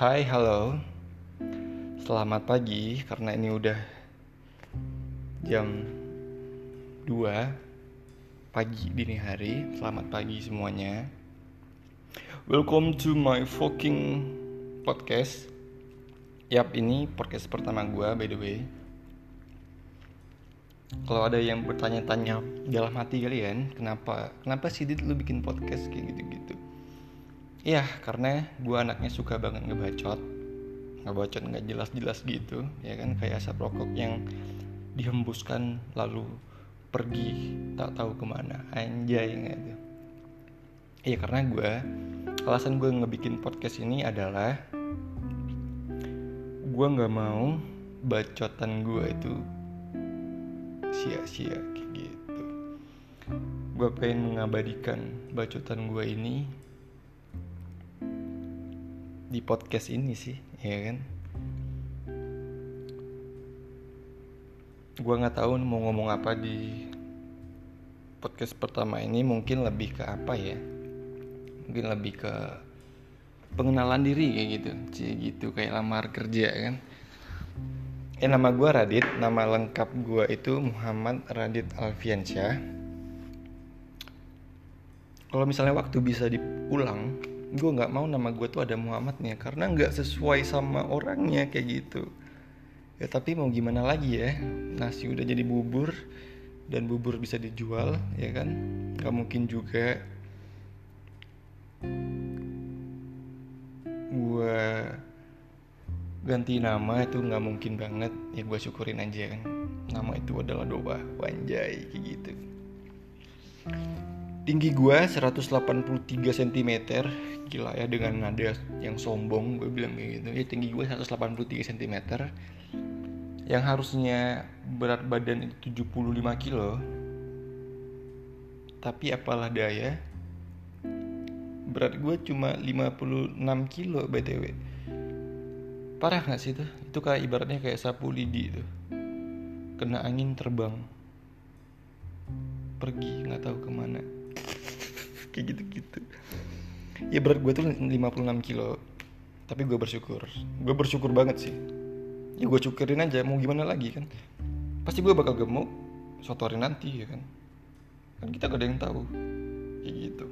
Hai, halo. Selamat pagi karena ini udah jam 2 pagi dini hari. Selamat pagi semuanya. Welcome to my fucking podcast. Yap, ini podcast pertama gua by the way. Kalau ada yang bertanya-tanya dalam hati kalian, kenapa kenapa sih Dit lu bikin podcast kayak gitu-gitu? Iya, karena gue anaknya suka banget ngebacot. Ngebacot nggak jelas-jelas gitu Ya kan, kayak asap rokok yang dihembuskan lalu pergi tak tahu ke mana. Anjay gitu Iya karena gue Alasan gue ngebikin podcast ini adalah Gue nggak mau bacotan gue itu sia-sia kayak gitu. Gue pengen mengabadikan bacotan gue ini di podcast ini sih ya kan? Gue nggak tahu mau ngomong apa di podcast pertama ini mungkin lebih ke apa ya? Mungkin lebih ke pengenalan diri kayak gitu sih gitu. Kayak lamar kerja kan? Eh nama gue Radit. Nama lengkap gue itu Muhammad Radit Alfiansyah. Kalau misalnya waktu bisa diulang gue nggak mau nama gue tuh ada Muhammadnya karena nggak sesuai sama orangnya kayak gitu. Ya tapi mau gimana lagi ya? Nasi udah jadi bubur dan bubur bisa dijual ya kan? Nggak mungkin juga. Gue ganti nama itu nggak mungkin banget. Ya gue syukurin aja kan. Nama itu adalah doa wanjai kayak gitu tinggi gue 183 cm gila ya dengan nada yang sombong gue bilang kayak gitu. Ya tinggi gue 183 cm yang harusnya berat badan itu 75 kilo. Tapi apalah daya berat gue cuma 56 kilo btw parah gak sih tuh itu kayak ibaratnya kayak sapu lidi tuh kena angin terbang. Pergi nggak tahu ke mana kayak gitu-gitu. Ya berat gue tuh 56 kilo. Tapi gue bersyukur. Gue bersyukur banget sih. Ya gue syukurin aja. Mau gimana lagi kan? Pasti gue bakal gemuk suatu hari nanti ya kan? Kan kita gak ada yang tahu. Kayak gitu.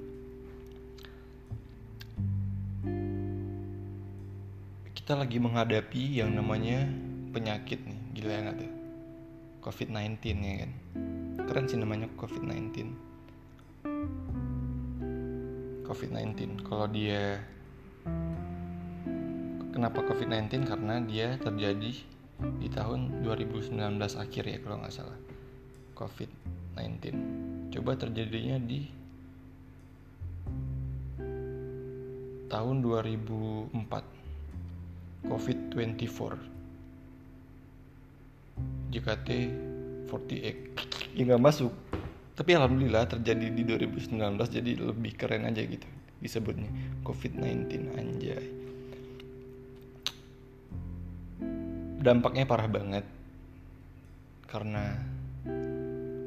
Kita lagi menghadapi yang namanya penyakit nih. Gila ya gak tuh? COVID-19 ya kan? Keren sih namanya COVID-19 COVID-19 kalau dia kenapa COVID-19 karena dia terjadi di tahun 2019 akhir ya kalau nggak salah. COVID-19 coba terjadinya di tahun 2004 COVID-24 JKT 48 ya nggak masuk tapi alhamdulillah terjadi di 2019 jadi lebih keren aja gitu disebutnya. COVID-19 anjay. Dampaknya parah banget karena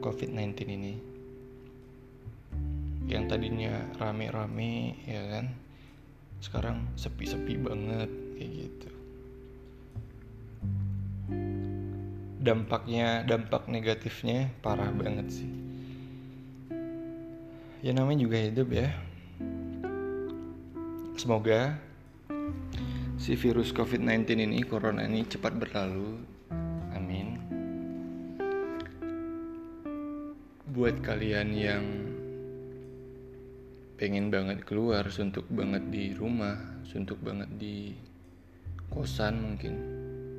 COVID-19 ini. Yang tadinya rame-rame ya kan? Sekarang sepi-sepi banget kayak gitu. Dampaknya dampak negatifnya parah banget sih ya namanya juga hidup ya. Semoga si virus covid-19 ini corona ini cepat berlalu. Amin. Buat kalian yang pengen banget keluar suntuk banget di rumah suntuk banget di kosan mungkin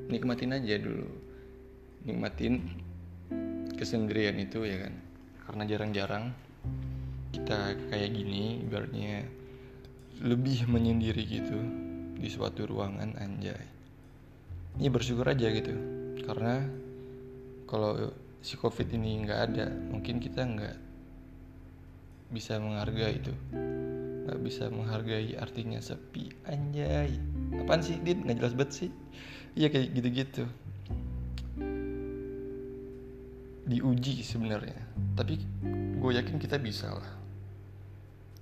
nikmatin aja dulu. Nikmatin kesendirian itu ya kan. Karena jarang-jarang kita kayak gini ibaratnya lebih menyendiri gitu di suatu ruangan anjay. Ini bersyukur aja gitu. Karena kalau si covid ini nggak ada mungkin kita nggak bisa menghargai itu. Nggak bisa menghargai artinya sepi anjay. Apaan sih dit? Nggak jelas banget sih. Iya kayak gitu-gitu. Diuji sebenarnya. Tapi gue yakin kita bisa lah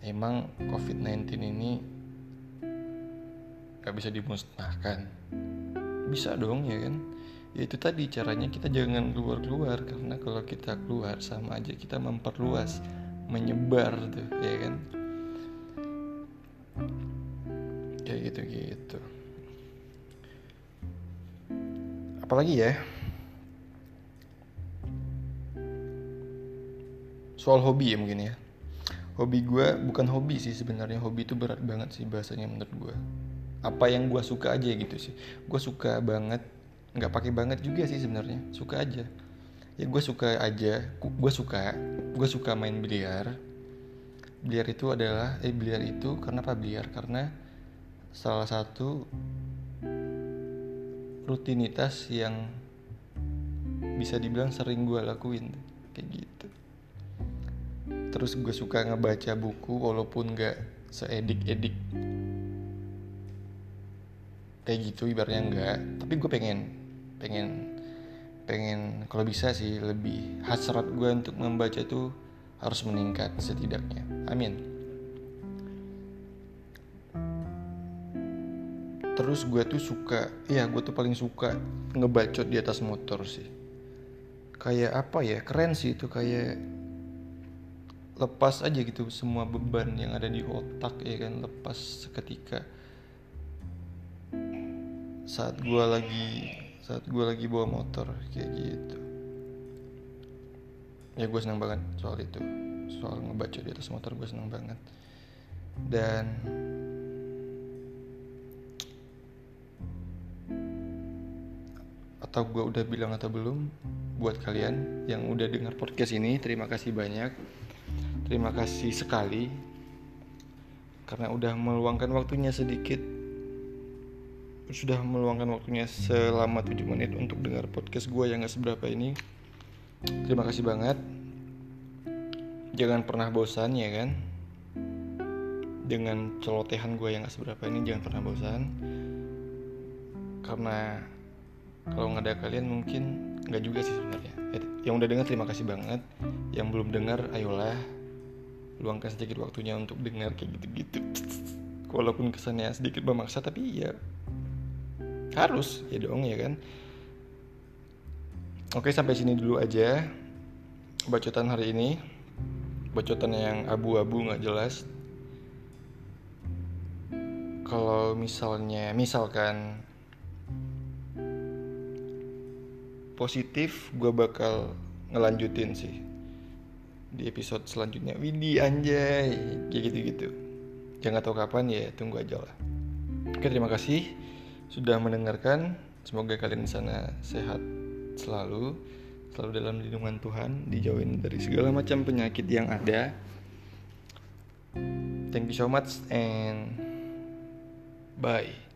emang COVID-19 ini nggak bisa dimusnahkan? Bisa dong ya kan? Ya itu tadi caranya kita jangan keluar-keluar karena kalau kita keluar sama aja kita memperluas menyebar tuh ya kan? Kayak gitu gitu apalagi ya? Soal hobi ya mungkin ya hobi gue bukan hobi sih sebenarnya. Hobi itu berat banget sih bahasanya menurut gue apa yang gue suka aja gitu sih. Gue suka banget nggak pakai banget juga sih sebenarnya. Suka aja. Ya gue suka aja gue suka gue suka main biliar. Biliar itu adalah eh biliar itu karena apa biliar? Karena salah satu rutinitas yang bisa dibilang sering gue lakuin kayak gitu terus gue suka ngebaca buku walaupun nggak seedik-edik. Kayak gitu ibaratnya enggak tapi gue pengen pengen pengen kalau bisa sih lebih hasrat gue untuk membaca itu harus meningkat setidaknya. Amin. Terus gue tuh suka ya gue tuh paling suka ngebacot di atas motor sih. Kayak apa ya? Keren sih itu kayak lepas aja gitu semua beban yang ada di otak ya kan? Lepas seketika. Saat gue lagi saat gue lagi bawa motor kayak gitu. Ya gue senang banget soal itu. Soal ngebaca di atas motor gue senang banget. Dan atau gue udah bilang atau belum buat kalian yang udah dengar podcast ini terima kasih banyak terima kasih sekali karena udah meluangkan waktunya sedikit. Sudah meluangkan waktunya selama 7 menit untuk dengar podcast gue yang gak seberapa ini. Terima kasih banget. Jangan pernah bosan ya kan? Dengan celotehan gue yang gak seberapa ini jangan pernah bosan. Karena kalau nggak ada kalian mungkin nggak juga sih sebenarnya. Yang udah dengar terima kasih banget. Yang belum dengar ayolah Luangkan sedikit waktunya untuk dengar kayak gitu-gitu. Walaupun kesannya sedikit memaksa tapi ya harus ya dong ya kan? Oke sampai sini dulu aja bacotan hari ini. Bacotan yang abu-abu nggak jelas. Kalau misalnya misalkan positif gue bakal ngelanjutin sih di episode selanjutnya Widi anjay kayak gitu-gitu jangan tahu kapan ya tunggu aja lah oke terima kasih sudah mendengarkan. Semoga kalian di sana sehat selalu, selalu dalam lindungan Tuhan, dijauhin dari segala macam penyakit yang ada. Thank you so much and bye.